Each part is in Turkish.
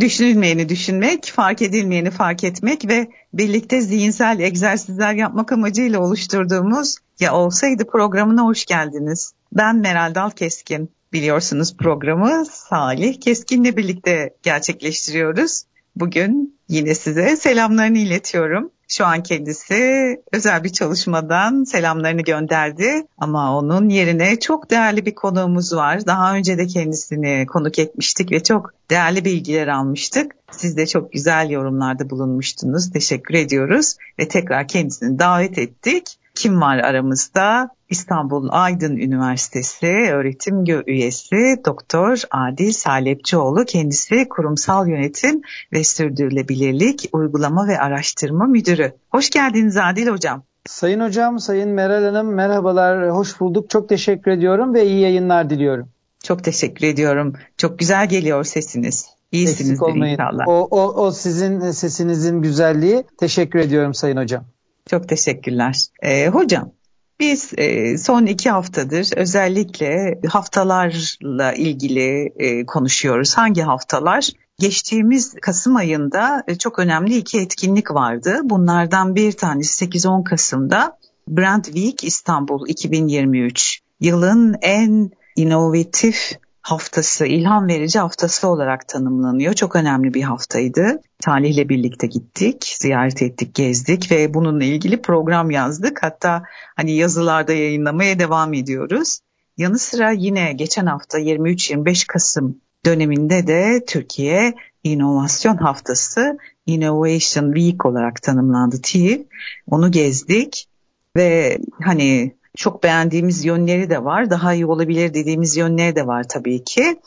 Düşünülmeyeni düşünmek, fark edilmeyeni fark etmek ve birlikte zihinsel egzersizler yapmak amacıyla oluşturduğumuz Ya Olsaydı programına hoş geldiniz. Ben Meral Dal Keskin. Biliyorsunuz programı Salih Keskin'le birlikte gerçekleştiriyoruz. Bugün yine size selamlarını iletiyorum. Şu an kendisi özel bir çalışmadan selamlarını gönderdi ama onun yerine çok değerli bir konuğumuz var. Daha önce de kendisini konuk etmiştik ve çok değerli bilgiler almıştık. Siz de çok güzel yorumlarda bulunmuştunuz. Teşekkür ediyoruz ve tekrar kendisini davet ettik. Kim var aramızda? İstanbul Aydın Üniversitesi öğretim üyesi Doktor Adil Salepçioğlu kendisi kurumsal yönetim ve sürdürülebilirlik uygulama ve araştırma müdürü. Hoş geldiniz Adil hocam. Sayın hocam, sayın Meral Hanım merhabalar, hoş bulduk. Çok teşekkür ediyorum ve iyi yayınlar diliyorum. Çok teşekkür ediyorum. Çok güzel geliyor sesiniz. İyisiniz inşallah. O, o, o sizin sesinizin güzelliği. Teşekkür ediyorum sayın hocam. Çok teşekkürler. Ee, hocam biz e, son iki haftadır özellikle haftalarla ilgili e, konuşuyoruz. Hangi haftalar? Geçtiğimiz Kasım ayında e, çok önemli iki etkinlik vardı. Bunlardan bir tanesi 8-10 Kasım'da Brand Week İstanbul 2023. Yılın en inovatif haftası, ilham verici haftası olarak tanımlanıyor. Çok önemli bir haftaydı. Talih'le birlikte gittik, ziyaret ettik, gezdik ve bununla ilgili program yazdık. Hatta hani yazılarda yayınlamaya devam ediyoruz. Yanı sıra yine geçen hafta 23-25 Kasım döneminde de Türkiye İnovasyon Haftası Innovation Week olarak tanımlandı TİV. Onu gezdik ve hani çok beğendiğimiz yönleri de var. Daha iyi olabilir dediğimiz yönleri de var tabii ki.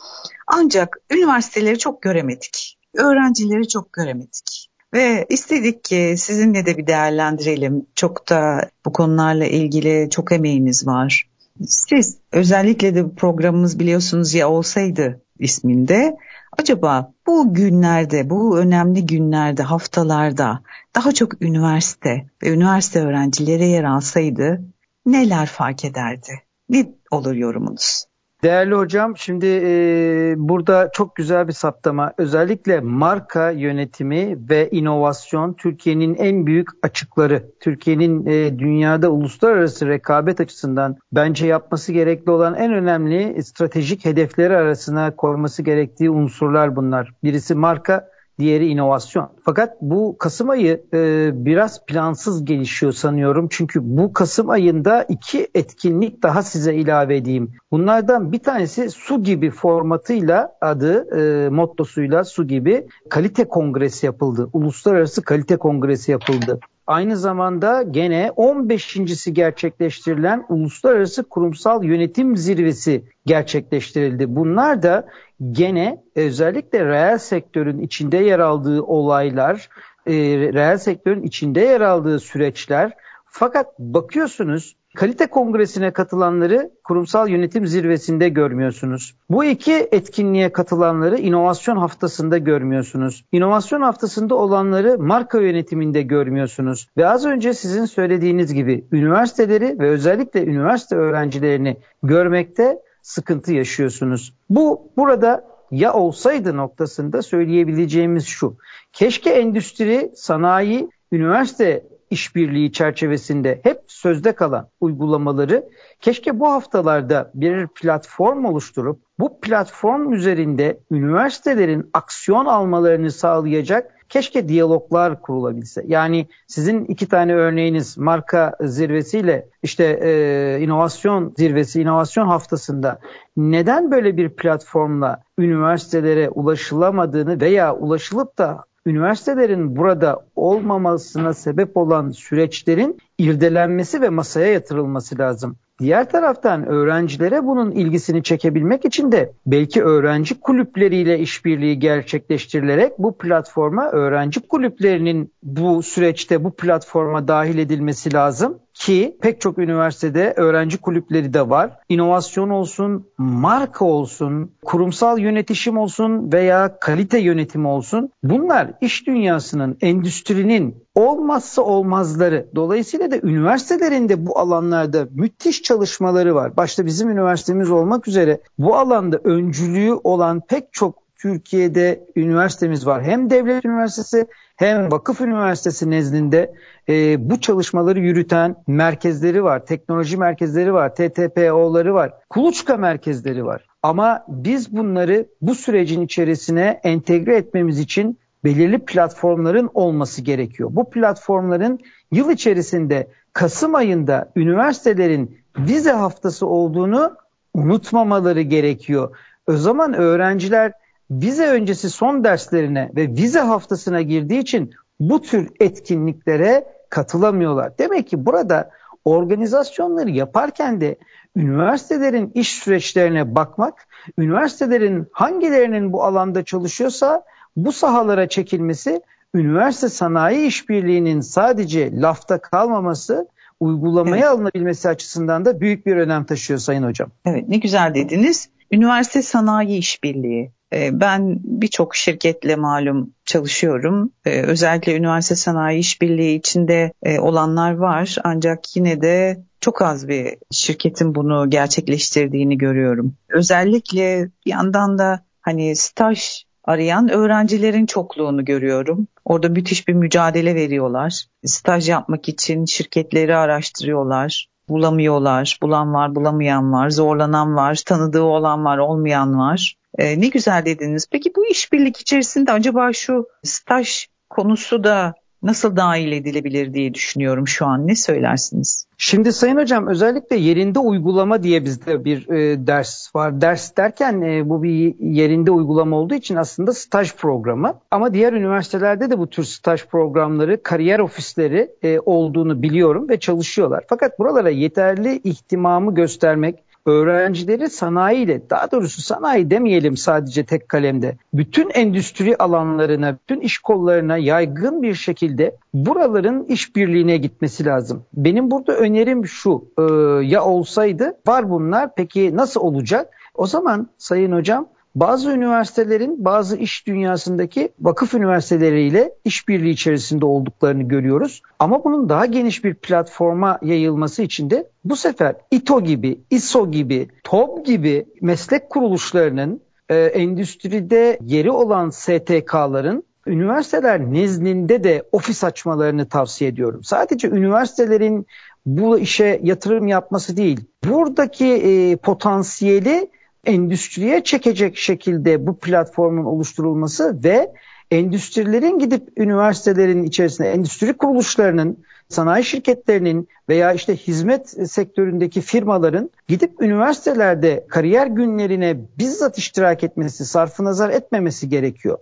Ancak üniversiteleri çok göremedik. Öğrencileri çok göremedik. Ve istedik ki sizinle de bir değerlendirelim. Çok da bu konularla ilgili çok emeğiniz var. Siz özellikle de programımız biliyorsunuz ya olsaydı isminde acaba bu günlerde, bu önemli günlerde, haftalarda daha çok üniversite ve üniversite öğrencileri yer alsaydı neler fark ederdi? Ne olur yorumunuz? Değerli hocam şimdi e, burada çok güzel bir saptama. Özellikle marka yönetimi ve inovasyon Türkiye'nin en büyük açıkları. Türkiye'nin e, dünyada uluslararası rekabet açısından bence yapması gerekli olan en önemli stratejik hedefleri arasına koyması gerektiği unsurlar bunlar. Birisi marka, diğeri inovasyon. Fakat bu Kasım ayı e, biraz plansız gelişiyor sanıyorum. Çünkü bu Kasım ayında iki etkinlik daha size ilave edeyim. Bunlardan bir tanesi su gibi formatıyla adı e, mottosuyla su gibi kalite kongresi yapıldı. Uluslararası kalite kongresi yapıldı. Aynı zamanda gene 15.si gerçekleştirilen Uluslararası Kurumsal Yönetim Zirvesi gerçekleştirildi. Bunlar da gene özellikle reel sektörün içinde yer aldığı olaylar, e, reel sektörün içinde yer aldığı süreçler. Fakat bakıyorsunuz kalite kongresine katılanları kurumsal yönetim zirvesinde görmüyorsunuz. Bu iki etkinliğe katılanları inovasyon haftasında görmüyorsunuz. İnovasyon haftasında olanları marka yönetiminde görmüyorsunuz. Ve az önce sizin söylediğiniz gibi üniversiteleri ve özellikle üniversite öğrencilerini görmekte sıkıntı yaşıyorsunuz. Bu burada ya olsaydı noktasında söyleyebileceğimiz şu. Keşke endüstri, sanayi, üniversite işbirliği çerçevesinde hep sözde kalan uygulamaları keşke bu haftalarda bir platform oluşturup bu platform üzerinde üniversitelerin aksiyon almalarını sağlayacak keşke diyaloglar kurulabilse. Yani sizin iki tane örneğiniz marka zirvesiyle işte e, inovasyon zirvesi, inovasyon haftasında neden böyle bir platformla üniversitelere ulaşılamadığını veya ulaşılıp da üniversitelerin burada olmamasına sebep olan süreçlerin irdelenmesi ve masaya yatırılması lazım. Diğer taraftan öğrencilere bunun ilgisini çekebilmek için de belki öğrenci kulüpleriyle işbirliği gerçekleştirilerek bu platforma öğrenci kulüplerinin bu süreçte bu platforma dahil edilmesi lazım ki pek çok üniversitede öğrenci kulüpleri de var. İnovasyon olsun, marka olsun, kurumsal yönetişim olsun veya kalite yönetimi olsun. Bunlar iş dünyasının, endüstrinin olmazsa olmazları. Dolayısıyla da üniversitelerin de bu alanlarda müthiş çalışmaları var. Başta bizim üniversitemiz olmak üzere bu alanda öncülüğü olan pek çok Türkiye'de üniversitemiz var. Hem devlet üniversitesi hem vakıf üniversitesi nezdinde e, bu çalışmaları yürüten merkezleri var. Teknoloji merkezleri var. TTPO'ları var. Kuluçka merkezleri var. Ama biz bunları bu sürecin içerisine entegre etmemiz için belirli platformların olması gerekiyor. Bu platformların yıl içerisinde Kasım ayında üniversitelerin vize haftası olduğunu unutmamaları gerekiyor. O zaman öğrenciler vize öncesi son derslerine ve vize haftasına girdiği için bu tür etkinliklere katılamıyorlar. Demek ki burada organizasyonları yaparken de üniversitelerin iş süreçlerine bakmak, üniversitelerin hangilerinin bu alanda çalışıyorsa bu sahalara çekilmesi, üniversite sanayi işbirliğinin sadece lafta kalmaması, uygulamaya evet. alınabilmesi açısından da büyük bir önem taşıyor Sayın Hocam. Evet ne güzel dediniz. Üniversite sanayi işbirliği. Ee, ben birçok şirketle malum çalışıyorum. Ee, özellikle üniversite sanayi işbirliği içinde e, olanlar var. Ancak yine de çok az bir şirketin bunu gerçekleştirdiğini görüyorum. Özellikle bir yandan da hani staj arayan öğrencilerin çokluğunu görüyorum. Orada müthiş bir mücadele veriyorlar. Staj yapmak için şirketleri araştırıyorlar. Bulamıyorlar. Bulan var, bulamayan var, zorlanan var, tanıdığı olan var, olmayan var. Ee, ne güzel dediniz. Peki bu işbirlik içerisinde acaba şu staj konusu da nasıl dahil edilebilir diye düşünüyorum şu an. Ne söylersiniz? Şimdi Sayın Hocam özellikle yerinde uygulama diye bizde bir e, ders var. Ders derken e, bu bir yerinde uygulama olduğu için aslında staj programı. Ama diğer üniversitelerde de bu tür staj programları, kariyer ofisleri e, olduğunu biliyorum ve çalışıyorlar. Fakat buralara yeterli ihtimamı göstermek, öğrencileri sanayiyle daha doğrusu sanayi demeyelim sadece tek kalemde bütün endüstri alanlarına, bütün iş kollarına yaygın bir şekilde buraların işbirliğine gitmesi lazım. Benim burada önerim şu e, ya olsaydı var bunlar peki nasıl olacak? O zaman Sayın Hocam bazı üniversitelerin bazı iş dünyasındaki vakıf üniversiteleriyle işbirliği içerisinde olduklarını görüyoruz. Ama bunun daha geniş bir platforma yayılması için de bu sefer İTO gibi, ISO gibi, TOB gibi meslek kuruluşlarının e, endüstride yeri olan STK'ların üniversiteler nezdinde de ofis açmalarını tavsiye ediyorum. Sadece üniversitelerin bu işe yatırım yapması değil, buradaki e, potansiyeli endüstriye çekecek şekilde bu platformun oluşturulması ve endüstrilerin gidip üniversitelerin içerisinde endüstri kuruluşlarının, sanayi şirketlerinin veya işte hizmet sektöründeki firmaların gidip üniversitelerde kariyer günlerine bizzat iştirak etmesi, sarfı nazar etmemesi gerekiyor.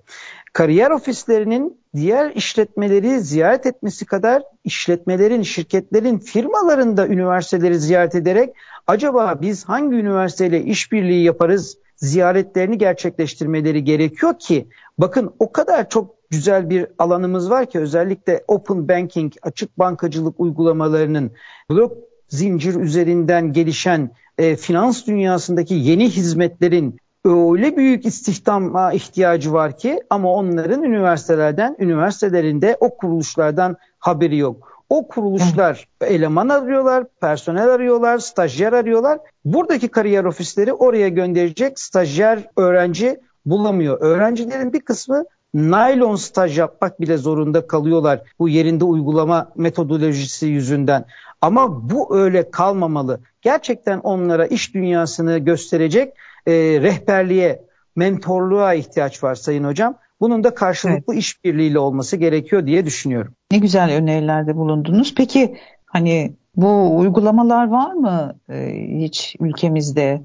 Kariyer ofislerinin diğer işletmeleri ziyaret etmesi kadar işletmelerin, şirketlerin, firmaların da üniversiteleri ziyaret ederek acaba biz hangi üniversiteyle işbirliği yaparız ziyaretlerini gerçekleştirmeleri gerekiyor ki? Bakın o kadar çok güzel bir alanımız var ki özellikle open banking, açık bankacılık uygulamalarının blok zincir üzerinden gelişen e, finans dünyasındaki yeni hizmetlerin öyle büyük istihdama ihtiyacı var ki ama onların üniversitelerden, üniversitelerinde o kuruluşlardan haberi yok. O kuruluşlar eleman arıyorlar, personel arıyorlar, stajyer arıyorlar. Buradaki kariyer ofisleri oraya gönderecek stajyer öğrenci bulamıyor. Öğrencilerin bir kısmı naylon staj yapmak bile zorunda kalıyorlar bu yerinde uygulama metodolojisi yüzünden. Ama bu öyle kalmamalı. Gerçekten onlara iş dünyasını gösterecek e, rehberliğe, mentorluğa ihtiyaç var Sayın Hocam. Bunun da karşılıklı evet. işbirliğiyle olması gerekiyor diye düşünüyorum. Ne güzel önerilerde bulundunuz. Peki hani bu uygulamalar var mı e, hiç ülkemizde?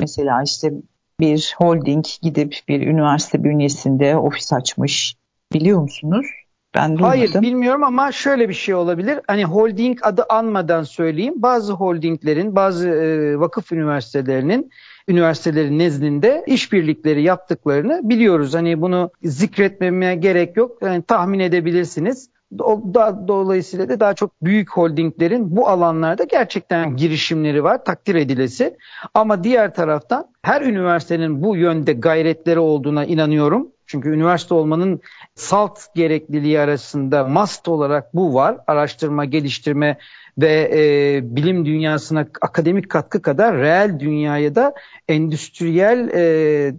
Mesela işte bir holding gidip bir üniversite bünyesinde ofis açmış biliyor musunuz? Ben duymadım. Hayır bilmiyorum ama şöyle bir şey olabilir. Hani holding adı anmadan söyleyeyim. Bazı holdinglerin, bazı e, vakıf üniversitelerinin üniversitelerin nezdinde işbirlikleri yaptıklarını biliyoruz. Hani bunu zikretmeme gerek yok. Yani tahmin edebilirsiniz. Dolayısıyla da daha çok büyük holdinglerin bu alanlarda gerçekten girişimleri var, takdir edilesi. Ama diğer taraftan her üniversitenin bu yönde gayretleri olduğuna inanıyorum. Çünkü üniversite olmanın salt gerekliliği arasında must olarak bu var. Araştırma, geliştirme ve e, bilim dünyasına akademik katkı kadar reel dünyaya da endüstriyel e,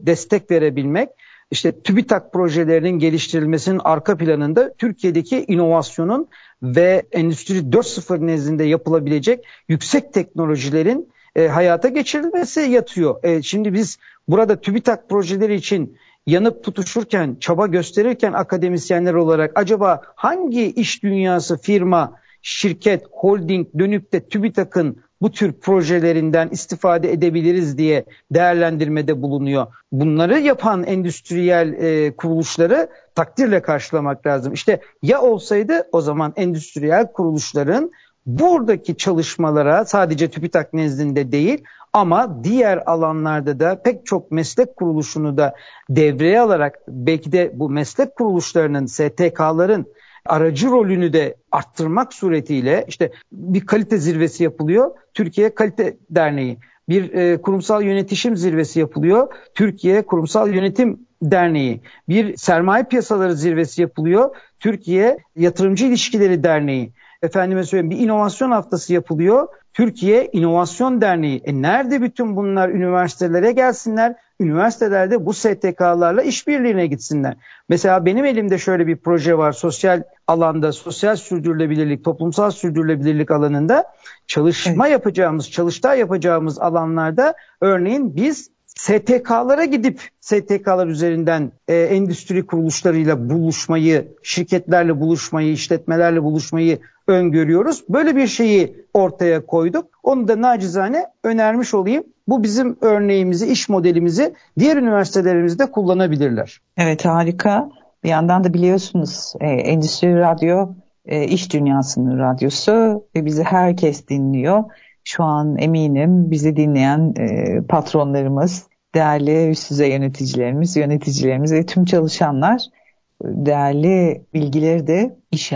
destek verebilmek. İşte TÜBİTAK projelerinin geliştirilmesinin arka planında Türkiye'deki inovasyonun ve Endüstri 4.0 nezdinde yapılabilecek yüksek teknolojilerin e, hayata geçirilmesi yatıyor. E, şimdi biz burada TÜBİTAK projeleri için yanıp tutuşurken, çaba gösterirken akademisyenler olarak acaba hangi iş dünyası, firma, şirket, holding dönüp de TÜBİTAK'ın bu tür projelerinden istifade edebiliriz diye değerlendirmede bulunuyor. Bunları yapan endüstriyel e, kuruluşları takdirle karşılamak lazım. İşte ya olsaydı o zaman endüstriyel kuruluşların buradaki çalışmalara sadece TÜBİTAK nezdinde değil ama diğer alanlarda da pek çok meslek kuruluşunu da devreye alarak belki de bu meslek kuruluşlarının, STK'ların aracı rolünü de arttırmak suretiyle işte bir kalite zirvesi yapılıyor. Türkiye Kalite Derneği. Bir e, kurumsal yönetişim zirvesi yapılıyor. Türkiye Kurumsal Yönetim Derneği. Bir sermaye piyasaları zirvesi yapılıyor. Türkiye Yatırımcı İlişkileri Derneği. Efendime söyleyeyim bir inovasyon haftası yapılıyor. Türkiye İnovasyon Derneği. E nerede bütün bunlar üniversitelere gelsinler? Üniversitelerde bu STK'larla işbirliğine gitsinler. Mesela benim elimde şöyle bir proje var sosyal alanda, sosyal sürdürülebilirlik, toplumsal sürdürülebilirlik alanında çalışma evet. yapacağımız, çalıştay yapacağımız alanlarda örneğin biz STK'lara gidip STK'lar üzerinden e, endüstri kuruluşlarıyla buluşmayı, şirketlerle buluşmayı, işletmelerle buluşmayı öngörüyoruz. Böyle bir şeyi ortaya koyduk. Onu da nacizane önermiş olayım. Bu bizim örneğimizi, iş modelimizi diğer üniversitelerimizde kullanabilirler. Evet harika. Bir yandan da biliyorsunuz e, Endüstri Radyo e, iş dünyasının radyosu ve bizi herkes dinliyor. Şu an eminim bizi dinleyen e, patronlarımız, değerli üst düzey yöneticilerimiz, yöneticilerimiz ve tüm çalışanlar değerli bilgileri de iş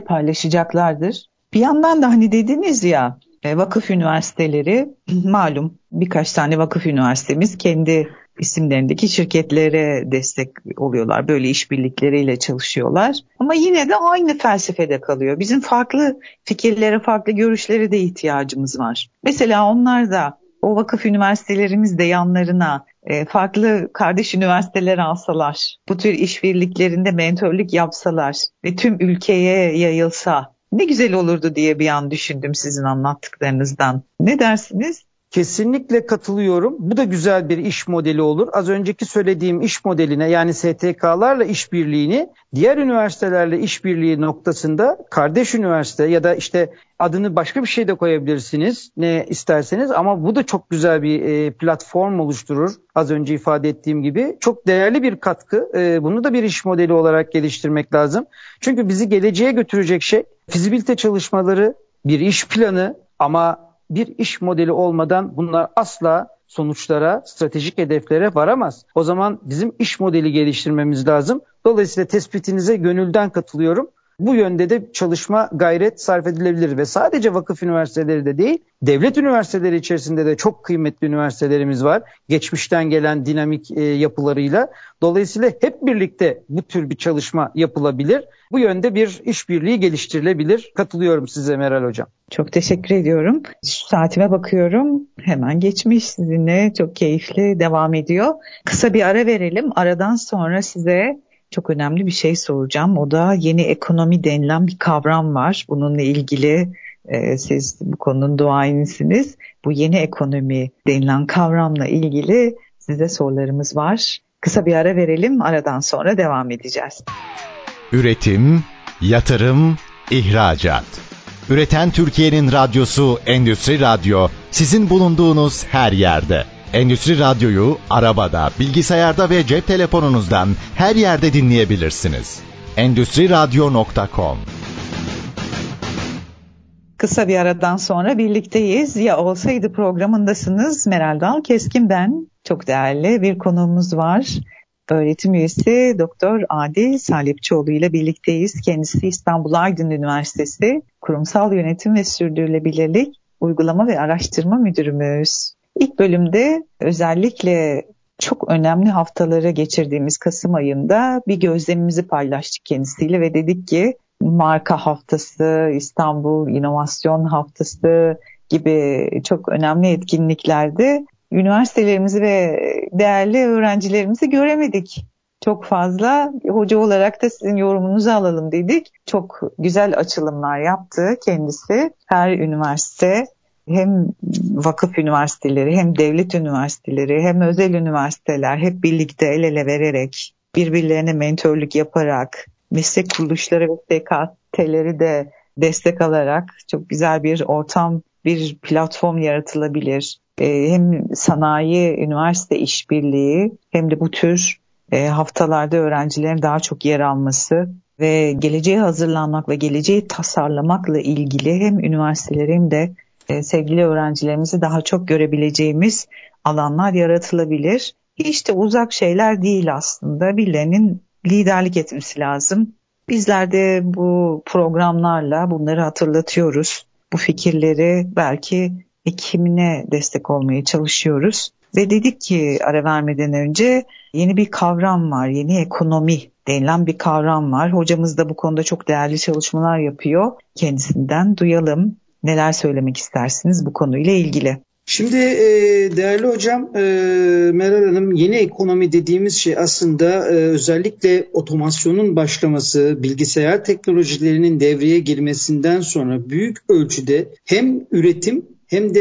paylaşacaklardır. Bir yandan da hani dediniz ya e, vakıf üniversiteleri malum birkaç tane vakıf üniversitemiz kendi isimlerindeki şirketlere destek oluyorlar. Böyle işbirlikleriyle çalışıyorlar. Ama yine de aynı felsefede kalıyor. Bizim farklı fikirlere, farklı görüşlere de ihtiyacımız var. Mesela onlar da o vakıf üniversitelerimiz de yanlarına farklı kardeş üniversiteler alsalar, bu tür işbirliklerinde mentörlük yapsalar ve tüm ülkeye yayılsa ne güzel olurdu diye bir an düşündüm sizin anlattıklarınızdan. Ne dersiniz? Kesinlikle katılıyorum. Bu da güzel bir iş modeli olur. Az önceki söylediğim iş modeline yani STK'larla işbirliğini diğer üniversitelerle işbirliği noktasında kardeş üniversite ya da işte adını başka bir şey de koyabilirsiniz ne isterseniz ama bu da çok güzel bir e, platform oluşturur. Az önce ifade ettiğim gibi çok değerli bir katkı. E, bunu da bir iş modeli olarak geliştirmek lazım. Çünkü bizi geleceğe götürecek şey fizibilite çalışmaları, bir iş planı ama bir iş modeli olmadan bunlar asla sonuçlara, stratejik hedeflere varamaz. O zaman bizim iş modeli geliştirmemiz lazım. Dolayısıyla tespitinize gönülden katılıyorum. Bu yönde de çalışma gayret sarf edilebilir ve sadece vakıf üniversiteleri de değil, devlet üniversiteleri içerisinde de çok kıymetli üniversitelerimiz var. Geçmişten gelen dinamik e, yapılarıyla. Dolayısıyla hep birlikte bu tür bir çalışma yapılabilir. Bu yönde bir işbirliği geliştirilebilir. Katılıyorum size Meral Hocam. Çok teşekkür ediyorum. Şu saatime bakıyorum. Hemen geçmiş sizinle. Çok keyifli devam ediyor. Kısa bir ara verelim. Aradan sonra size çok önemli bir şey soracağım. O da yeni ekonomi denilen bir kavram var. Bununla ilgili e, siz bu konunun duayenisiniz. Bu yeni ekonomi denilen kavramla ilgili size sorularımız var. Kısa bir ara verelim. Aradan sonra devam edeceğiz. Üretim, yatırım, ihracat. Üreten Türkiye'nin radyosu Endüstri Radyo sizin bulunduğunuz her yerde. Endüstri Radyo'yu arabada, bilgisayarda ve cep telefonunuzdan her yerde dinleyebilirsiniz. endüstriradyo.com Kısa bir aradan sonra birlikteyiz. Ya olsaydı programındasınız. Meral Dal Keskin ben. Çok değerli bir konuğumuz var. Öğretim üyesi Doktor Adi Salipçioğlu ile birlikteyiz. Kendisi İstanbul Aydın Üniversitesi Kurumsal Yönetim ve Sürdürülebilirlik Uygulama ve Araştırma Müdürümüz. İlk bölümde özellikle çok önemli haftaları geçirdiğimiz Kasım ayında bir gözlemimizi paylaştık kendisiyle ve dedik ki marka haftası, İstanbul İnovasyon Haftası gibi çok önemli etkinliklerde üniversitelerimizi ve değerli öğrencilerimizi göremedik. Çok fazla hoca olarak da sizin yorumunuzu alalım dedik. Çok güzel açılımlar yaptı kendisi. Her üniversite hem vakıf üniversiteleri hem devlet üniversiteleri hem özel üniversiteler hep birlikte el ele vererek birbirlerine mentörlük yaparak meslek kuruluşları ve SKT'leri de destek alarak çok güzel bir ortam, bir platform yaratılabilir. Ee, hem sanayi, üniversite işbirliği hem de bu tür e, haftalarda öğrencilerin daha çok yer alması ve geleceğe hazırlanmak ve geleceği tasarlamakla ilgili hem üniversitelerin de e, sevgili öğrencilerimizi daha çok görebileceğimiz alanlar yaratılabilir. Hiç de uzak şeyler değil aslında. Birilerinin liderlik etmesi lazım. Bizler de bu programlarla bunları hatırlatıyoruz. Bu fikirleri belki ekimine destek olmaya çalışıyoruz. Ve dedik ki ara vermeden önce yeni bir kavram var, yeni ekonomi denilen bir kavram var. Hocamız da bu konuda çok değerli çalışmalar yapıyor. Kendisinden duyalım. Neler söylemek istersiniz bu konuyla ilgili? Şimdi e, değerli hocam e, Meral Hanım yeni ekonomi dediğimiz şey aslında e, özellikle otomasyonun başlaması, bilgisayar teknolojilerinin devreye girmesinden sonra büyük ölçüde hem üretim hem de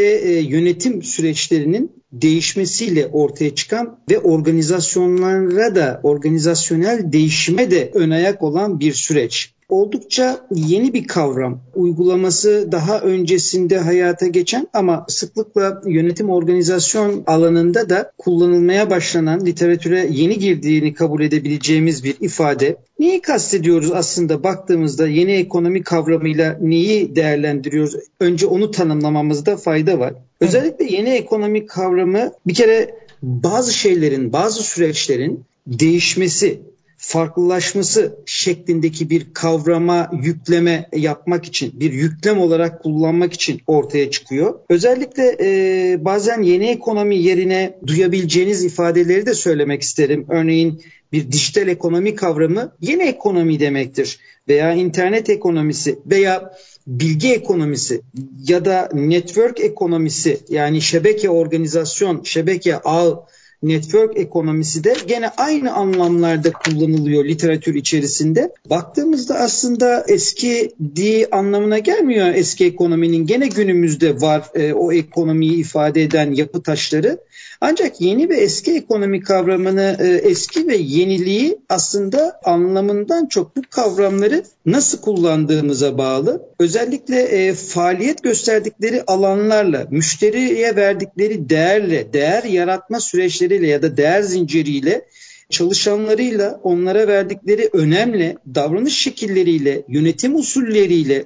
yönetim süreçlerinin değişmesiyle ortaya çıkan ve organizasyonlara da organizasyonel değişime de ön ayak olan bir süreç oldukça yeni bir kavram. Uygulaması daha öncesinde hayata geçen ama sıklıkla yönetim organizasyon alanında da kullanılmaya başlanan literatüre yeni girdiğini kabul edebileceğimiz bir ifade. Neyi kastediyoruz aslında baktığımızda yeni ekonomi kavramıyla neyi değerlendiriyoruz? Önce onu tanımlamamızda fayda var. Özellikle yeni ekonomi kavramı bir kere bazı şeylerin, bazı süreçlerin değişmesi, farklılaşması şeklindeki bir kavrama yükleme yapmak için bir yüklem olarak kullanmak için ortaya çıkıyor. Özellikle e, bazen yeni ekonomi yerine duyabileceğiniz ifadeleri de söylemek isterim. Örneğin bir dijital ekonomi kavramı yeni ekonomi demektir veya internet ekonomisi veya bilgi ekonomisi ya da network ekonomisi yani şebeke organizasyon, şebeke ağ network ekonomisi de gene aynı anlamlarda kullanılıyor literatür içerisinde. Baktığımızda aslında eski di anlamına gelmiyor eski ekonominin. Gene günümüzde var e, o ekonomiyi ifade eden yapı taşları. Ancak yeni ve eski ekonomi kavramını e, eski ve yeniliği aslında anlamından çok bu kavramları nasıl kullandığımıza bağlı. Özellikle e, faaliyet gösterdikleri alanlarla, müşteriye verdikleri değerle, değer yaratma süreçleriyle ya da değer zinciriyle çalışanlarıyla onlara verdikleri önemli davranış şekilleriyle, yönetim usulleriyle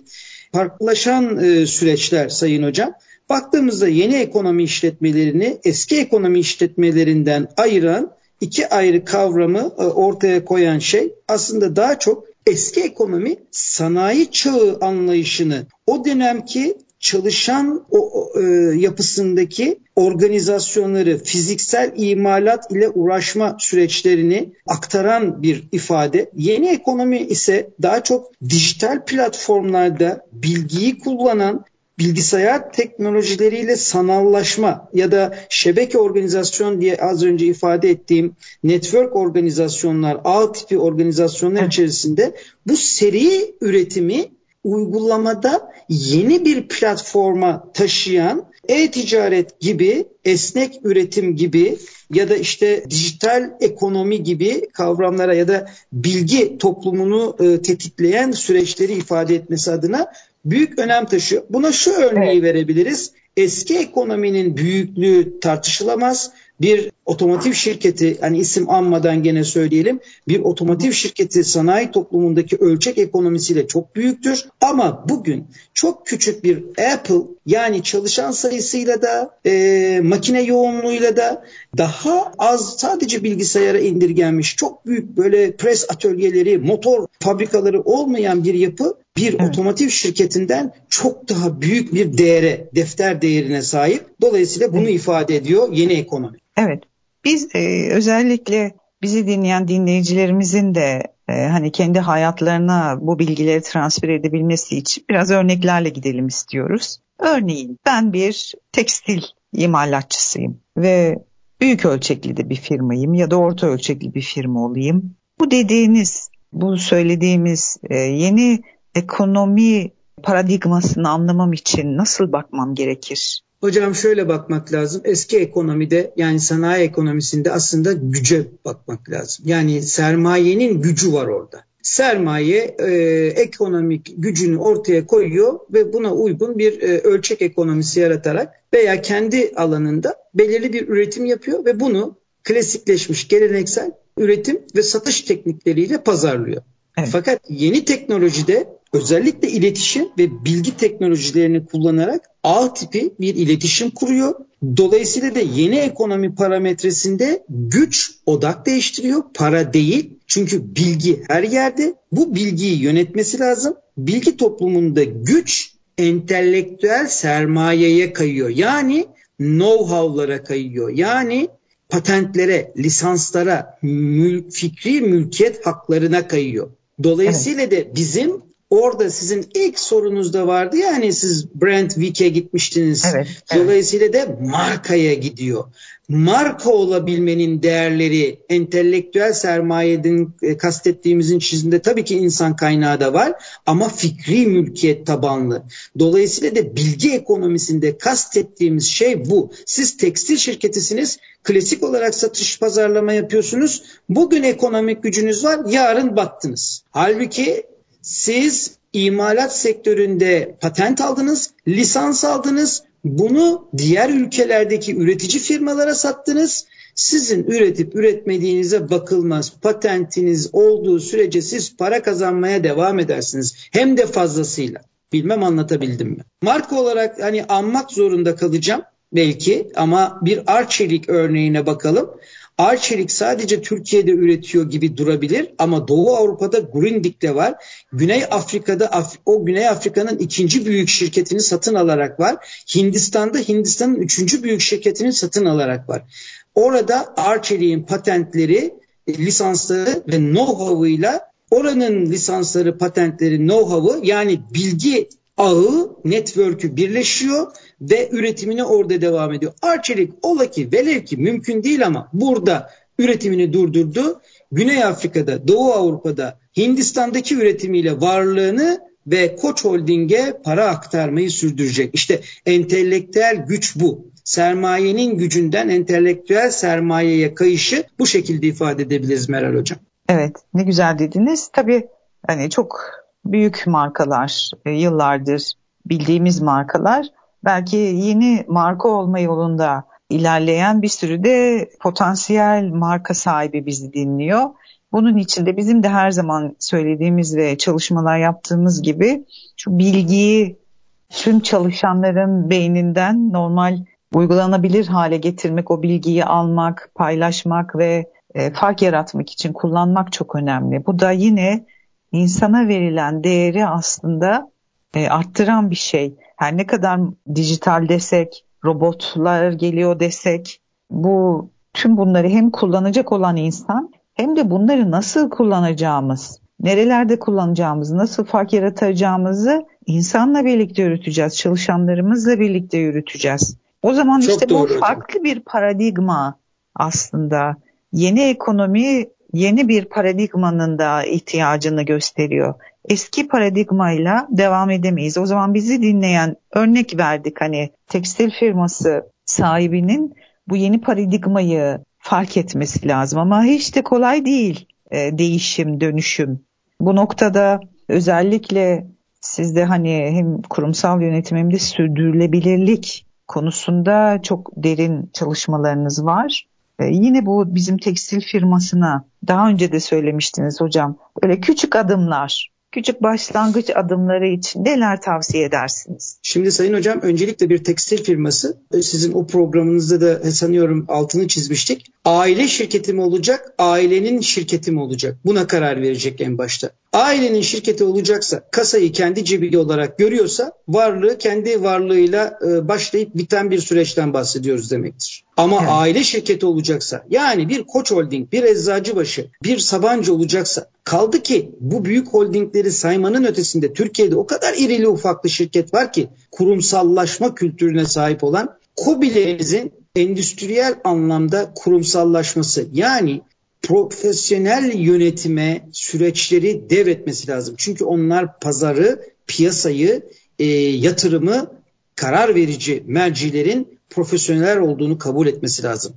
farklılaşan e, süreçler Sayın Hocam. Baktığımızda yeni ekonomi işletmelerini eski ekonomi işletmelerinden ayıran iki ayrı kavramı e, ortaya koyan şey aslında daha çok eski ekonomi sanayi çağı anlayışını o dönemki çalışan o, e, yapısındaki organizasyonları, fiziksel imalat ile uğraşma süreçlerini aktaran bir ifade. Yeni ekonomi ise daha çok dijital platformlarda bilgiyi kullanan bilgisayar teknolojileriyle sanallaşma ya da şebeke organizasyon diye az önce ifade ettiğim network organizasyonlar, ağ tipi organizasyonlar içerisinde bu seri üretimi uygulamada yeni bir platforma taşıyan e-ticaret gibi, esnek üretim gibi ya da işte dijital ekonomi gibi kavramlara ya da bilgi toplumunu e, tetikleyen süreçleri ifade etmesi adına büyük önem taşıyor. Buna şu örneği evet. verebiliriz. Eski ekonominin büyüklüğü tartışılamaz. Bir otomotiv şirketi hani isim anmadan gene söyleyelim bir otomotiv şirketi sanayi toplumundaki ölçek ekonomisiyle çok büyüktür. Ama bugün çok küçük bir Apple yani çalışan sayısıyla da e, makine yoğunluğuyla da daha az sadece bilgisayara indirgenmiş çok büyük böyle pres atölyeleri, motor fabrikaları olmayan bir yapı bir evet. otomotiv şirketinden çok daha büyük bir değere, defter değerine sahip. Dolayısıyla bunu evet. ifade ediyor yeni ekonomi. Evet. Biz e, özellikle bizi dinleyen dinleyicilerimizin de e, hani kendi hayatlarına bu bilgileri transfer edebilmesi için biraz örneklerle gidelim istiyoruz. Örneğin ben bir tekstil imalatçısıyım ve büyük ölçekli de bir firmayım ya da orta ölçekli bir firma olayım. Bu dediğiniz, bu söylediğimiz e, yeni ekonomi paradigmasını anlamam için nasıl bakmam gerekir? Hocam şöyle bakmak lazım. Eski ekonomide yani sanayi ekonomisinde aslında güce bakmak lazım. Yani sermayenin gücü var orada. Sermaye e, ekonomik gücünü ortaya koyuyor ve buna uygun bir e, ölçek ekonomisi yaratarak veya kendi alanında belirli bir üretim yapıyor ve bunu klasikleşmiş geleneksel üretim ve satış teknikleriyle pazarlıyor. Evet. Fakat yeni teknolojide özellikle iletişim ve bilgi teknolojilerini kullanarak ağ tipi bir iletişim kuruyor. Dolayısıyla da yeni ekonomi parametresinde güç odak değiştiriyor, para değil. Çünkü bilgi her yerde. Bu bilgiyi yönetmesi lazım. Bilgi toplumunda güç entelektüel sermayeye kayıyor. Yani know-how'lara kayıyor. Yani patentlere, lisanslara, mül fikri mülkiyet haklarına kayıyor. Dolayısıyla evet. da bizim orada sizin ilk sorunuzda vardı ya hani siz Brand Week'e gitmiştiniz. Evet, evet. Dolayısıyla da markaya gidiyor. Marka olabilmenin değerleri entelektüel sermayeden e, kastettiğimizin çiziminde tabii ki insan kaynağı da var ama fikri mülkiyet tabanlı. Dolayısıyla da bilgi ekonomisinde kastettiğimiz şey bu. Siz tekstil şirketisiniz, klasik olarak satış pazarlama yapıyorsunuz. Bugün ekonomik gücünüz var, yarın battınız. Halbuki siz imalat sektöründe patent aldınız, lisans aldınız. Bunu diğer ülkelerdeki üretici firmalara sattınız. Sizin üretip üretmediğinize bakılmaz. Patentiniz olduğu sürece siz para kazanmaya devam edersiniz. Hem de fazlasıyla. Bilmem anlatabildim mi? Marka olarak hani anmak zorunda kalacağım belki ama bir Arçelik örneğine bakalım. Arçelik sadece Türkiye'de üretiyor gibi durabilir ama Doğu Avrupa'da Grundig de var. Güney Afrika'da Af o Güney Afrika'nın ikinci büyük şirketini satın alarak var. Hindistan'da Hindistan'ın üçüncü büyük şirketini satın alarak var. Orada Arçelik'in patentleri, lisansları ve know-how'ıyla oranın lisansları, patentleri, know-how'ı yani bilgi ağı, network'ü birleşiyor ve üretimine orada devam ediyor. Arçelik ola ki velev ki mümkün değil ama burada üretimini durdurdu. Güney Afrika'da, Doğu Avrupa'da, Hindistan'daki üretimiyle varlığını ve Koç Holding'e para aktarmayı sürdürecek. İşte entelektüel güç bu. Sermayenin gücünden entelektüel sermayeye kayışı bu şekilde ifade edebiliriz Meral Hocam. Evet ne güzel dediniz. Tabii hani çok büyük markalar e, yıllardır bildiğimiz markalar belki yeni marka olma yolunda ilerleyen bir sürü de potansiyel marka sahibi bizi dinliyor. Bunun için de bizim de her zaman söylediğimiz ve çalışmalar yaptığımız gibi şu bilgiyi tüm çalışanların beyninden normal uygulanabilir hale getirmek, o bilgiyi almak, paylaşmak ve e, fark yaratmak için kullanmak çok önemli. Bu da yine insana verilen değeri aslında e, arttıran bir şey. Her ne kadar dijital desek, robotlar geliyor desek bu tüm bunları hem kullanacak olan insan hem de bunları nasıl kullanacağımız, nerelerde kullanacağımızı, nasıl fark yaratacağımızı insanla birlikte yürüteceğiz, çalışanlarımızla birlikte yürüteceğiz. O zaman Çok işte bu farklı bir paradigma aslında. Yeni ekonomi yeni bir paradigmanın da ihtiyacını gösteriyor. Eski paradigmayla devam edemeyiz. O zaman bizi dinleyen örnek verdik hani tekstil firması sahibinin bu yeni paradigmayı fark etmesi lazım ama hiç de kolay değil e, değişim, dönüşüm. Bu noktada özellikle sizde hani hem kurumsal yönetim hem de sürdürülebilirlik konusunda çok derin çalışmalarınız var. E, yine bu bizim tekstil firmasına daha önce de söylemiştiniz hocam. Böyle küçük adımlar küçük başlangıç adımları için neler tavsiye edersiniz? Şimdi Sayın Hocam öncelikle bir tekstil firması sizin o programınızda da sanıyorum altını çizmiştik. Aile şirketi mi olacak, ailenin şirketi mi olacak? Buna karar verecek en başta. Ailenin şirketi olacaksa, kasayı kendi cebi olarak görüyorsa varlığı kendi varlığıyla e, başlayıp biten bir süreçten bahsediyoruz demektir. Ama evet. aile şirketi olacaksa yani bir Koç Holding, bir Eczacıbaşı, bir Sabancı olacaksa kaldı ki bu büyük holdingleri saymanın ötesinde Türkiye'de o kadar irili ufaklı şirket var ki kurumsallaşma kültürüne sahip olan KOBİ'lerimizin endüstriyel anlamda kurumsallaşması yani profesyonel yönetime süreçleri devretmesi lazım. Çünkü onlar pazarı, piyasayı, e, yatırımı karar verici mercilerin profesyonel olduğunu kabul etmesi lazım.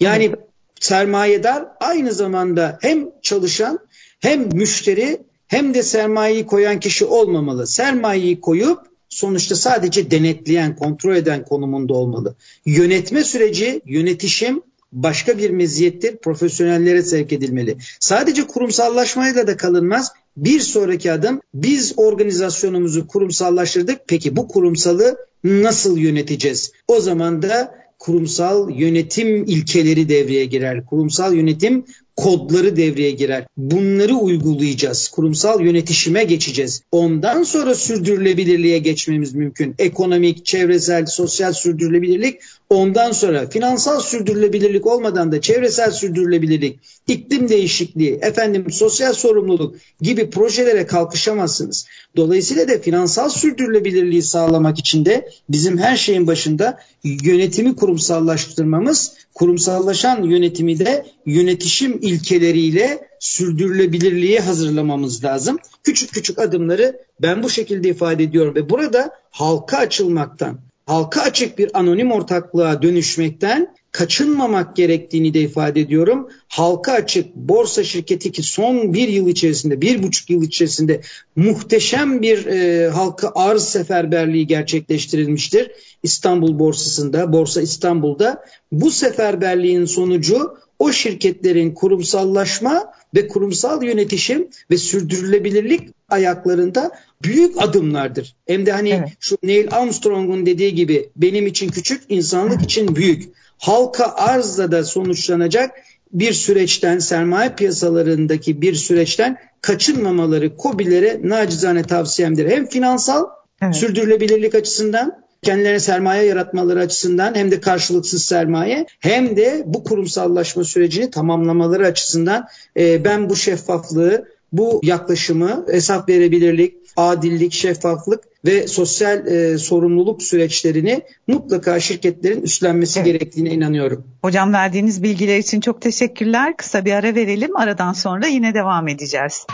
Yani evet. sermayedar aynı zamanda hem çalışan hem müşteri hem de sermayeyi koyan kişi olmamalı. Sermayeyi koyup sonuçta sadece denetleyen, kontrol eden konumunda olmalı. Yönetme süreci, yönetişim başka bir meziyettir. Profesyonellere sevk edilmeli. Sadece kurumsallaşmayla da kalınmaz. Bir sonraki adım biz organizasyonumuzu kurumsallaştırdık. Peki bu kurumsalı nasıl yöneteceğiz? O zaman da kurumsal yönetim ilkeleri devreye girer. Kurumsal yönetim kodları devreye girer. Bunları uygulayacağız. Kurumsal yönetişime geçeceğiz. Ondan sonra sürdürülebilirliğe geçmemiz mümkün. Ekonomik, çevresel, sosyal sürdürülebilirlik ondan sonra finansal sürdürülebilirlik olmadan da çevresel sürdürülebilirlik, iklim değişikliği, efendim sosyal sorumluluk gibi projelere kalkışamazsınız. Dolayısıyla da finansal sürdürülebilirliği sağlamak için de bizim her şeyin başında yönetimi kurumsallaştırmamız, kurumsallaşan yönetimi de yönetişim ilkeleriyle sürdürülebilirliğe hazırlamamız lazım. Küçük küçük adımları ben bu şekilde ifade ediyorum ve burada halka açılmaktan, halka açık bir anonim ortaklığa dönüşmekten kaçınmamak gerektiğini de ifade ediyorum. Halka açık borsa şirketi ki son bir yıl içerisinde, bir buçuk yıl içerisinde muhteşem bir e, halka arz seferberliği gerçekleştirilmiştir. İstanbul borsasında, Borsa İstanbul'da. Bu seferberliğin sonucu o şirketlerin kurumsallaşma ve kurumsal yönetişim ve sürdürülebilirlik ayaklarında büyük adımlardır. Hem de hani evet. şu Neil Armstrong'un dediği gibi benim için küçük, insanlık için büyük. Halka arzla da sonuçlanacak bir süreçten, sermaye piyasalarındaki bir süreçten kaçınmamaları COBİ'lere nacizane tavsiyemdir. Hem finansal evet. sürdürülebilirlik açısından kendilerine sermaye yaratmaları açısından hem de karşılıksız sermaye hem de bu kurumsallaşma sürecini tamamlamaları açısından e, ben bu şeffaflığı, bu yaklaşımı, hesap verebilirlik, adillik, şeffaflık ve sosyal e, sorumluluk süreçlerini mutlaka şirketlerin üstlenmesi evet. gerektiğine inanıyorum. Hocam verdiğiniz bilgiler için çok teşekkürler. Kısa bir ara verelim. Aradan sonra yine devam edeceğiz.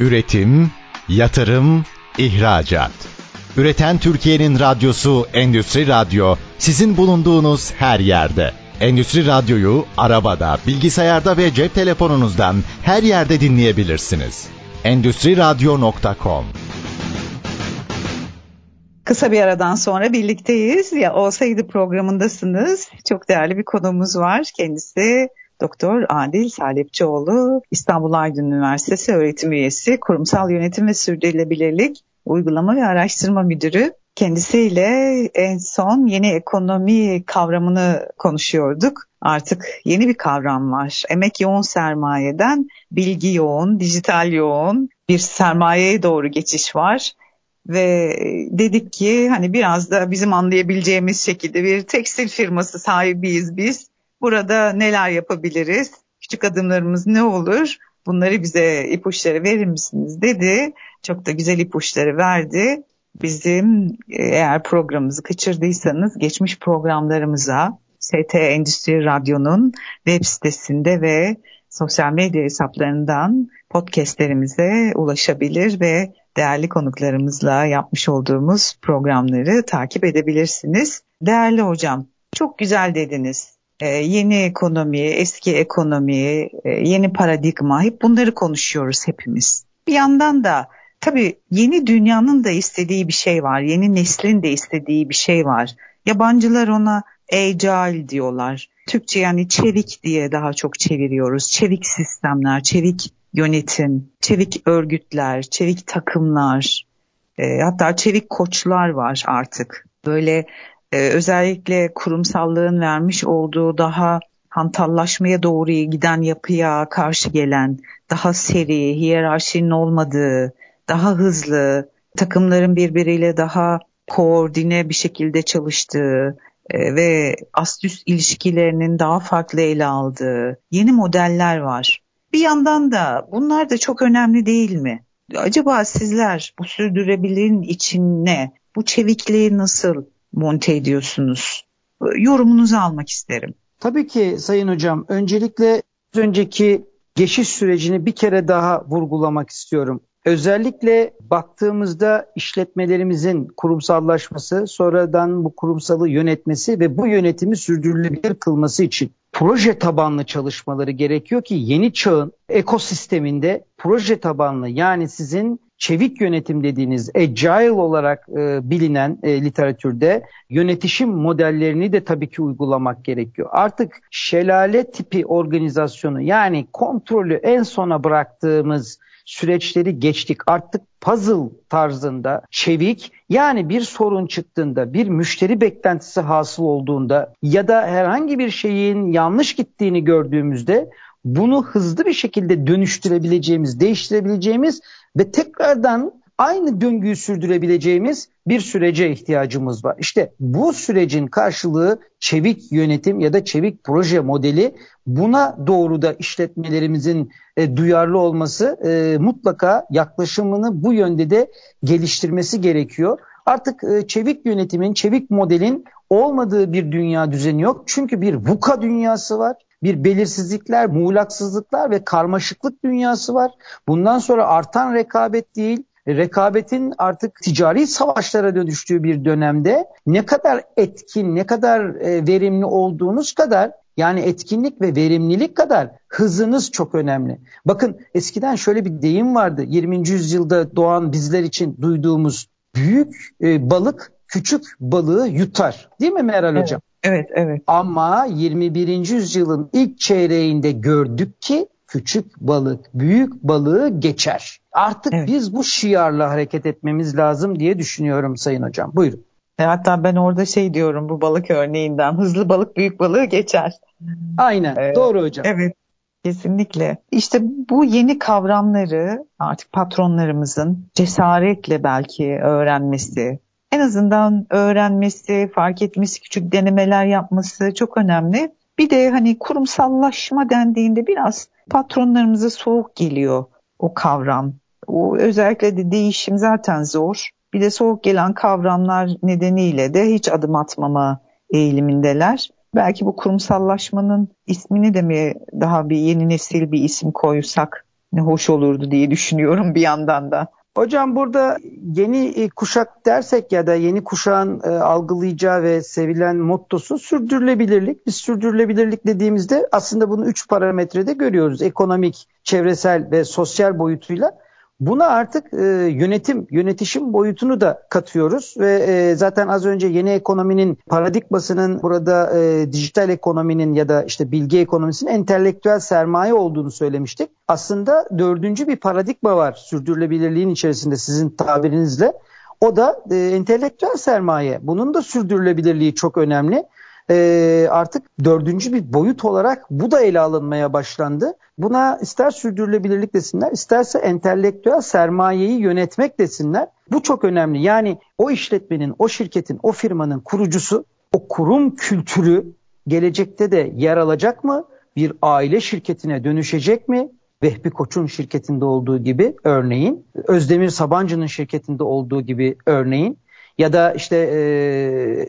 Üretim, yatırım, ihracat. Üreten Türkiye'nin radyosu Endüstri Radyo sizin bulunduğunuz her yerde. Endüstri Radyo'yu arabada, bilgisayarda ve cep telefonunuzdan her yerde dinleyebilirsiniz. Endüstri Radyo.com Kısa bir aradan sonra birlikteyiz. Ya olsaydı programındasınız. Çok değerli bir konumuz var. Kendisi Doktor Adil Salepçioğlu, İstanbul Aydın Üniversitesi öğretim üyesi, kurumsal yönetim ve sürdürülebilirlik Uygulama ve Araştırma Müdürü. Kendisiyle en son yeni ekonomi kavramını konuşuyorduk. Artık yeni bir kavram var. Emek yoğun sermayeden bilgi yoğun, dijital yoğun bir sermayeye doğru geçiş var. Ve dedik ki hani biraz da bizim anlayabileceğimiz şekilde bir tekstil firması sahibiyiz biz. Burada neler yapabiliriz? Küçük adımlarımız ne olur? Bunları bize ipuçları verir misiniz dedi. Çok da güzel ipuçları verdi. Bizim e, eğer programımızı kaçırdıysanız geçmiş programlarımıza ST Endüstri Radyo'nun web sitesinde ve sosyal medya hesaplarından podcastlerimize ulaşabilir ve değerli konuklarımızla yapmış olduğumuz programları takip edebilirsiniz. Değerli hocam, çok güzel dediniz. Ee, yeni ekonomi, eski ekonomi, e, yeni paradigma hep bunları konuşuyoruz hepimiz. Bir yandan da tabii yeni dünyanın da istediği bir şey var. Yeni neslin de istediği bir şey var. Yabancılar ona agile diyorlar. Türkçe yani çevik diye daha çok çeviriyoruz. Çevik sistemler, çevik yönetim, çevik örgütler, çevik takımlar, e, hatta çevik koçlar var artık. Böyle e, özellikle kurumsallığın vermiş olduğu daha hantallaşmaya doğru giden yapıya karşı gelen, daha seri, hiyerarşinin olmadığı, daha hızlı, takımların birbiriyle daha koordine bir şekilde çalıştığı e, ve ast-üst ilişkilerinin daha farklı ele aldığı yeni modeller var. Bir yandan da bunlar da çok önemli değil mi? Acaba sizler bu sürdürebilirin içine bu çevikliği nasıl monte ediyorsunuz? Yorumunuzu almak isterim. Tabii ki Sayın Hocam. Öncelikle önceki geçiş sürecini bir kere daha vurgulamak istiyorum. Özellikle baktığımızda işletmelerimizin kurumsallaşması, sonradan bu kurumsalı yönetmesi ve bu yönetimi sürdürülebilir kılması için proje tabanlı çalışmaları gerekiyor ki yeni çağın ekosisteminde proje tabanlı yani sizin çevik yönetim dediğiniz agile olarak e, bilinen e, literatürde yönetişim modellerini de tabii ki uygulamak gerekiyor. Artık şelale tipi organizasyonu yani kontrolü en sona bıraktığımız süreçleri geçtik. Artık puzzle tarzında çevik yani bir sorun çıktığında bir müşteri beklentisi hasıl olduğunda ya da herhangi bir şeyin yanlış gittiğini gördüğümüzde bunu hızlı bir şekilde dönüştürebileceğimiz, değiştirebileceğimiz ve tekrardan aynı döngüyü sürdürebileceğimiz bir sürece ihtiyacımız var. İşte bu sürecin karşılığı çevik yönetim ya da çevik proje modeli buna doğru da işletmelerimizin e, duyarlı olması e, mutlaka yaklaşımını bu yönde de geliştirmesi gerekiyor. Artık e, çevik yönetimin, çevik modelin olmadığı bir dünya düzeni yok. Çünkü bir VUCA dünyası var bir belirsizlikler, muğlaksızlıklar ve karmaşıklık dünyası var. Bundan sonra artan rekabet değil, rekabetin artık ticari savaşlara dönüştüğü bir dönemde ne kadar etkin, ne kadar e, verimli olduğunuz kadar yani etkinlik ve verimlilik kadar hızınız çok önemli. Bakın eskiden şöyle bir deyim vardı 20. yüzyılda doğan bizler için duyduğumuz büyük e, balık küçük balığı yutar. Değil mi Meral evet. Hocam? Evet, evet. Ama 21. yüzyılın ilk çeyreğinde gördük ki küçük balık büyük balığı geçer. Artık evet. biz bu şiarla hareket etmemiz lazım diye düşünüyorum Sayın Hocam. Buyurun. E hatta ben orada şey diyorum bu balık örneğinden hızlı balık büyük balığı geçer. Aynen ee, doğru hocam. Evet kesinlikle. İşte bu yeni kavramları artık patronlarımızın cesaretle belki öğrenmesi, en azından öğrenmesi, fark etmesi, küçük denemeler yapması çok önemli. Bir de hani kurumsallaşma dendiğinde biraz patronlarımıza soğuk geliyor o kavram. O özellikle de değişim zaten zor. Bir de soğuk gelen kavramlar nedeniyle de hiç adım atmama eğilimindeler. Belki bu kurumsallaşmanın ismini de mi daha bir yeni nesil bir isim koysak ne hoş olurdu diye düşünüyorum bir yandan da. Hocam burada yeni e, kuşak dersek ya da yeni kuşağın e, algılayacağı ve sevilen mottosu sürdürülebilirlik. Biz sürdürülebilirlik dediğimizde aslında bunu üç parametrede görüyoruz. Ekonomik, çevresel ve sosyal boyutuyla. Buna artık e, yönetim, yönetişim boyutunu da katıyoruz ve e, zaten az önce yeni ekonominin paradigmasının burada e, dijital ekonominin ya da işte bilgi ekonomisinin entelektüel sermaye olduğunu söylemiştik. Aslında dördüncü bir paradigma var sürdürülebilirliğin içerisinde sizin tabirinizle. O da e, entelektüel sermaye. Bunun da sürdürülebilirliği çok önemli e, artık dördüncü bir boyut olarak bu da ele alınmaya başlandı. Buna ister sürdürülebilirlik desinler, isterse entelektüel sermayeyi yönetmek desinler. Bu çok önemli. Yani o işletmenin, o şirketin, o firmanın kurucusu, o kurum kültürü gelecekte de yer alacak mı? Bir aile şirketine dönüşecek mi? Vehbi Koç'un şirketinde olduğu gibi örneğin, Özdemir Sabancı'nın şirketinde olduğu gibi örneğin ya da işte e,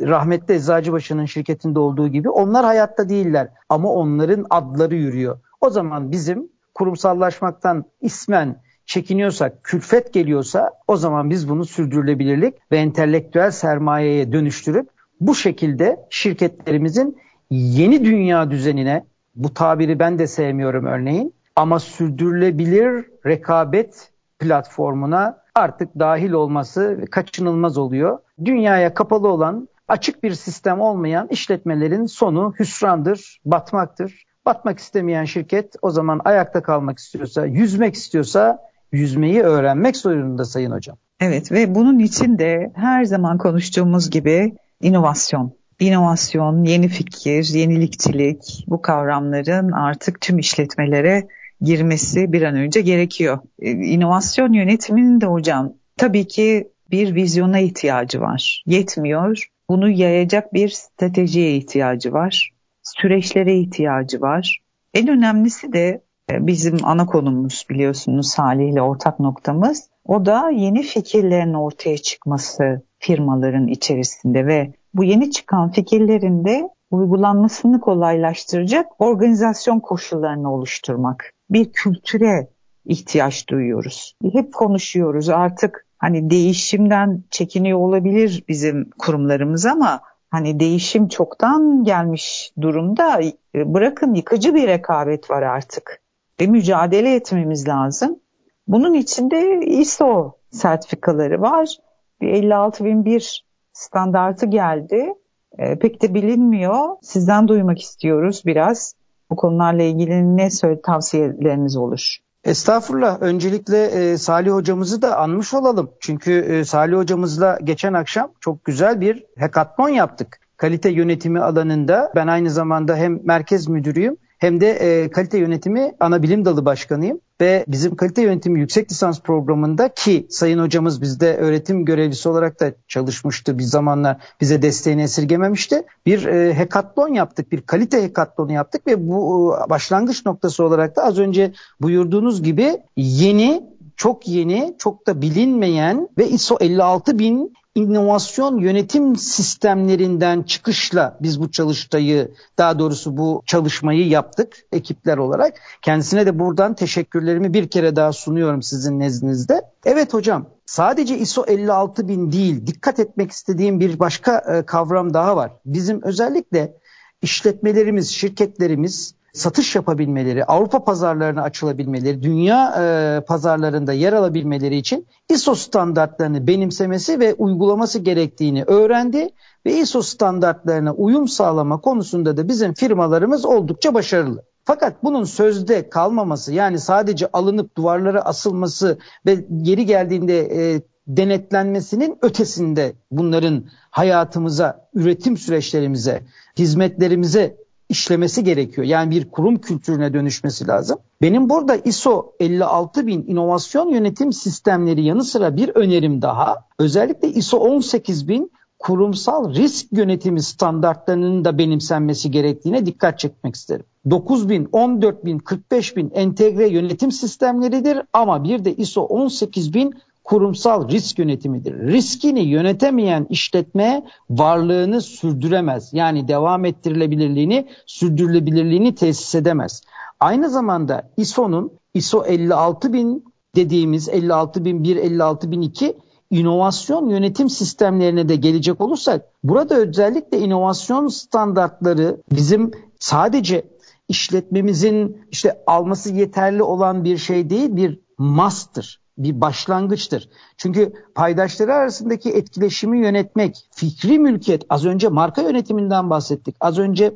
rahmetli Eczacıbaşı'nın şirketinde olduğu gibi onlar hayatta değiller ama onların adları yürüyor. O zaman bizim kurumsallaşmaktan ismen çekiniyorsak, külfet geliyorsa o zaman biz bunu sürdürülebilirlik ve entelektüel sermayeye dönüştürüp bu şekilde şirketlerimizin yeni dünya düzenine bu tabiri ben de sevmiyorum örneğin ama sürdürülebilir rekabet platformuna artık dahil olması kaçınılmaz oluyor. Dünyaya kapalı olan açık bir sistem olmayan işletmelerin sonu hüsrandır, batmaktır. Batmak istemeyen şirket o zaman ayakta kalmak istiyorsa, yüzmek istiyorsa yüzmeyi öğrenmek zorunda Sayın Hocam. Evet ve bunun için de her zaman konuştuğumuz gibi inovasyon. İnovasyon, yeni fikir, yenilikçilik bu kavramların artık tüm işletmelere girmesi bir an önce gerekiyor. Ee, inovasyon yönetiminin de hocam tabii ki bir vizyona ihtiyacı var. Yetmiyor. Bunu yayacak bir stratejiye ihtiyacı var. Süreçlere ihtiyacı var. En önemlisi de e, bizim ana konumuz biliyorsunuz Salih ile ortak noktamız. O da yeni fikirlerin ortaya çıkması firmaların içerisinde ve bu yeni çıkan fikirlerin de uygulanmasını kolaylaştıracak organizasyon koşullarını oluşturmak. Bir kültüre ihtiyaç duyuyoruz. Hep konuşuyoruz artık hani değişimden çekiniyor olabilir bizim kurumlarımız ama hani değişim çoktan gelmiş durumda. Bırakın yıkıcı bir rekabet var artık ve mücadele etmemiz lazım. Bunun içinde ISO sertifikaları var. Bir 56001 standartı geldi. E, pek de bilinmiyor. Sizden duymak istiyoruz biraz. Bu konularla ilgili ne söyle tavsiyeleriniz olur? Estağfurullah. Öncelikle e, Salih hocamızı da anmış olalım. Çünkü e, Salih hocamızla geçen akşam çok güzel bir hekaton yaptık. Kalite yönetimi alanında ben aynı zamanda hem merkez müdürüyüm hem de e, kalite yönetimi ana bilim dalı başkanıyım ve bizim kalite yönetimi yüksek lisans programında ki sayın hocamız bizde öğretim görevlisi olarak da çalışmıştı bir zamanla bize desteğini esirgememişti. Bir e, hekatlon yaptık, bir kalite hekatlonu yaptık ve bu e, başlangıç noktası olarak da az önce buyurduğunuz gibi yeni çok yeni, çok da bilinmeyen ve ISO 56000 inovasyon yönetim sistemlerinden çıkışla biz bu çalıştayı daha doğrusu bu çalışmayı yaptık ekipler olarak. Kendisine de buradan teşekkürlerimi bir kere daha sunuyorum sizin nezdinizde. Evet hocam sadece ISO 56000 değil dikkat etmek istediğim bir başka e, kavram daha var. Bizim özellikle işletmelerimiz, şirketlerimiz satış yapabilmeleri, Avrupa pazarlarına açılabilmeleri, dünya e, pazarlarında yer alabilmeleri için ISO standartlarını benimsemesi ve uygulaması gerektiğini öğrendi ve ISO standartlarına uyum sağlama konusunda da bizim firmalarımız oldukça başarılı. Fakat bunun sözde kalmaması yani sadece alınıp duvarlara asılması ve geri geldiğinde e, denetlenmesinin ötesinde bunların hayatımıza, üretim süreçlerimize, hizmetlerimize işlemesi gerekiyor. Yani bir kurum kültürüne dönüşmesi lazım. Benim burada ISO 56000 inovasyon yönetim sistemleri yanı sıra bir önerim daha. Özellikle ISO 18000 kurumsal risk yönetimi standartlarının da benimsenmesi gerektiğine dikkat çekmek isterim. 9000, 14000, 45000 entegre yönetim sistemleridir ama bir de ISO 18000 kurumsal risk yönetimidir. Riskini yönetemeyen işletme varlığını sürdüremez. Yani devam ettirilebilirliğini, sürdürülebilirliğini tesis edemez. Aynı zamanda ISO'nun ISO 56000 dediğimiz 56001, 56002 inovasyon yönetim sistemlerine de gelecek olursak burada özellikle inovasyon standartları bizim sadece işletmemizin işte alması yeterli olan bir şey değil bir mastır bir başlangıçtır. Çünkü paydaşları arasındaki etkileşimi yönetmek, fikri mülkiyet, az önce marka yönetiminden bahsettik. Az önce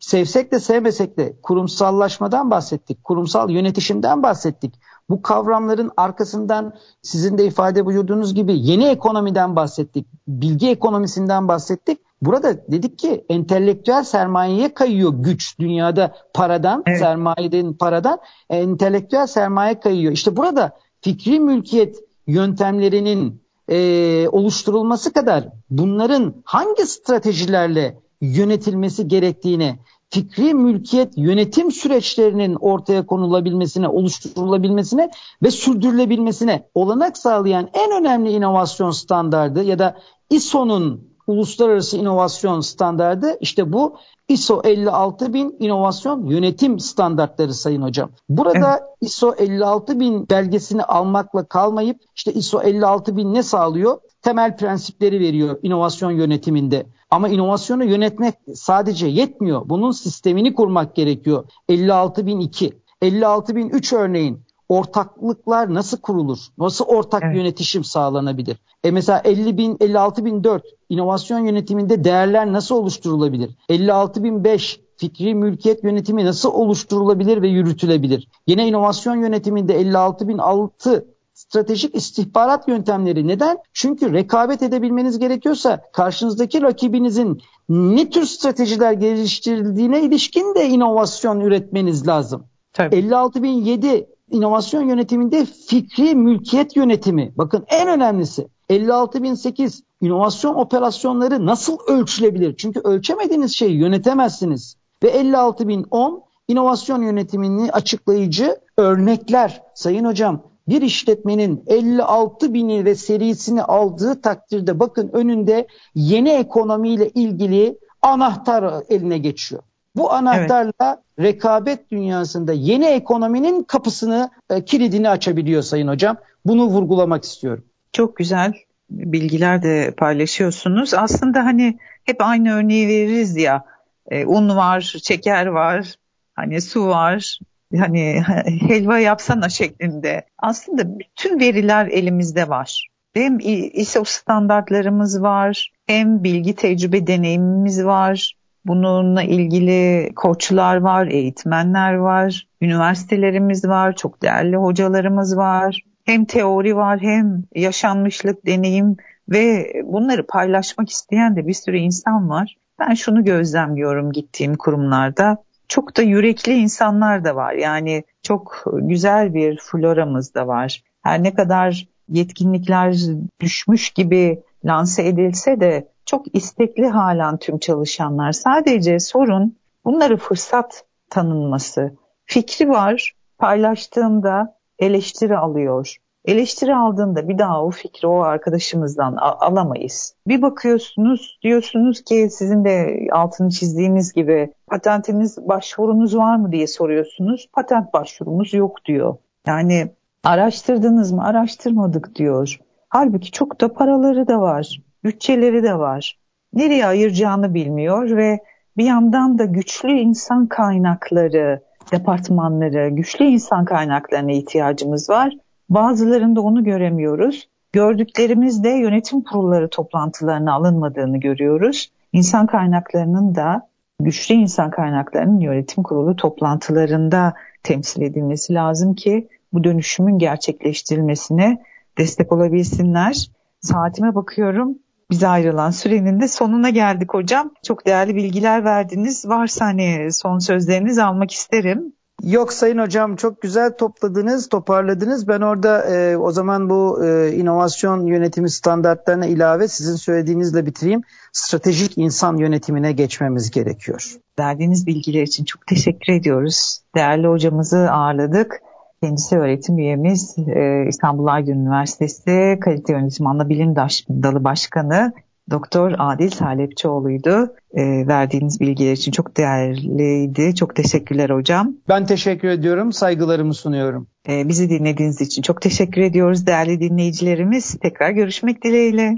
sevsek de sevmesek de kurumsallaşmadan bahsettik. Kurumsal yönetişimden bahsettik. Bu kavramların arkasından sizin de ifade buyurduğunuz gibi yeni ekonomiden bahsettik. Bilgi ekonomisinden bahsettik. Burada dedik ki entelektüel sermayeye kayıyor güç dünyada paradan, evet. sermayeden paradan entelektüel sermaye kayıyor. İşte burada fikri mülkiyet yöntemlerinin e, oluşturulması kadar bunların hangi stratejilerle yönetilmesi gerektiğine, fikri mülkiyet yönetim süreçlerinin ortaya konulabilmesine, oluşturulabilmesine ve sürdürülebilmesine olanak sağlayan en önemli inovasyon standardı ya da ISO'nun uluslararası inovasyon standardı işte bu ISO 56000 inovasyon yönetim standartları sayın hocam. Burada evet. ISO 56000 belgesini almakla kalmayıp işte ISO 56000 ne sağlıyor? Temel prensipleri veriyor inovasyon yönetiminde. Ama inovasyonu yönetmek sadece yetmiyor. Bunun sistemini kurmak gerekiyor. 56002, 56003 örneğin ortaklıklar nasıl kurulur? Nasıl ortak evet. yönetişim sağlanabilir? E mesela 50 bin, 56 bin 4 inovasyon yönetiminde değerler nasıl oluşturulabilir? 56 bin 5 fikri mülkiyet yönetimi nasıl oluşturulabilir ve yürütülebilir? Yine inovasyon yönetiminde 56 bin 6 stratejik istihbarat yöntemleri. Neden? Çünkü rekabet edebilmeniz gerekiyorsa karşınızdaki rakibinizin ne tür stratejiler geliştirildiğine ilişkin de inovasyon üretmeniz lazım. Tabii. 56.007 inovasyon yönetiminde fikri mülkiyet yönetimi. Bakın en önemlisi 56.008 inovasyon operasyonları nasıl ölçülebilir? Çünkü ölçemediğiniz şeyi yönetemezsiniz. Ve 56.010 inovasyon yönetimini açıklayıcı örnekler. Sayın hocam bir işletmenin 56 bini ve serisini aldığı takdirde bakın önünde yeni ekonomiyle ilgili anahtar eline geçiyor. Bu anahtarla evet. rekabet dünyasında yeni ekonominin kapısını, e, kilidini açabiliyor Sayın Hocam. Bunu vurgulamak istiyorum. Çok güzel bilgiler de paylaşıyorsunuz. Aslında hani hep aynı örneği veririz ya. E, un var, şeker var, hani su var, hani helva yapsana şeklinde. Aslında bütün veriler elimizde var. Hem ISO standartlarımız var, hem bilgi tecrübe deneyimimiz var. Bununla ilgili koçlar var, eğitmenler var, üniversitelerimiz var, çok değerli hocalarımız var. Hem teori var hem yaşanmışlık, deneyim ve bunları paylaşmak isteyen de bir sürü insan var. Ben şunu gözlemliyorum gittiğim kurumlarda çok da yürekli insanlar da var. Yani çok güzel bir floramız da var. Her ne kadar yetkinlikler düşmüş gibi lanse edilse de çok istekli halen tüm çalışanlar. Sadece sorun bunları fırsat tanınması. Fikri var, paylaştığında eleştiri alıyor. Eleştiri aldığında bir daha o fikri o arkadaşımızdan alamayız. Bir bakıyorsunuz diyorsunuz ki sizin de altını çizdiğiniz gibi patentiniz başvurunuz var mı diye soruyorsunuz. Patent başvurumuz yok diyor. Yani araştırdınız mı? Araştırmadık diyor. Halbuki çok da paraları da var. Bütçeleri de var. Nereye ayıracağını bilmiyor ve bir yandan da güçlü insan kaynakları, departmanları, güçlü insan kaynaklarına ihtiyacımız var. Bazılarında onu göremiyoruz. Gördüklerimizde yönetim kurulları toplantılarına alınmadığını görüyoruz. İnsan kaynaklarının da güçlü insan kaynaklarının yönetim kurulu toplantılarında temsil edilmesi lazım ki bu dönüşümün gerçekleştirilmesine destek olabilsinler. Saatime bakıyorum. Bize ayrılan sürenin de sonuna geldik hocam. Çok değerli bilgiler verdiniz. Varsa hani son sözlerinizi almak isterim. Yok Sayın Hocam çok güzel topladınız, toparladınız. Ben orada e, o zaman bu e, inovasyon yönetimi standartlarına ilave sizin söylediğinizle bitireyim. Stratejik insan yönetimine geçmemiz gerekiyor. Verdiğiniz bilgiler için çok teşekkür ediyoruz. Değerli hocamızı ağırladık. Kendisi öğretim üyemiz e, İstanbul Aydın Üniversitesi Kalite Yönetimi Ana Bilim Dalı Başkanı Doktor Adil Salepçioğlu'ydu. E, verdiğiniz bilgiler için çok değerliydi. Çok teşekkürler hocam. Ben teşekkür ediyorum. Saygılarımı sunuyorum. E, bizi dinlediğiniz için çok teşekkür ediyoruz değerli dinleyicilerimiz. Tekrar görüşmek dileğiyle.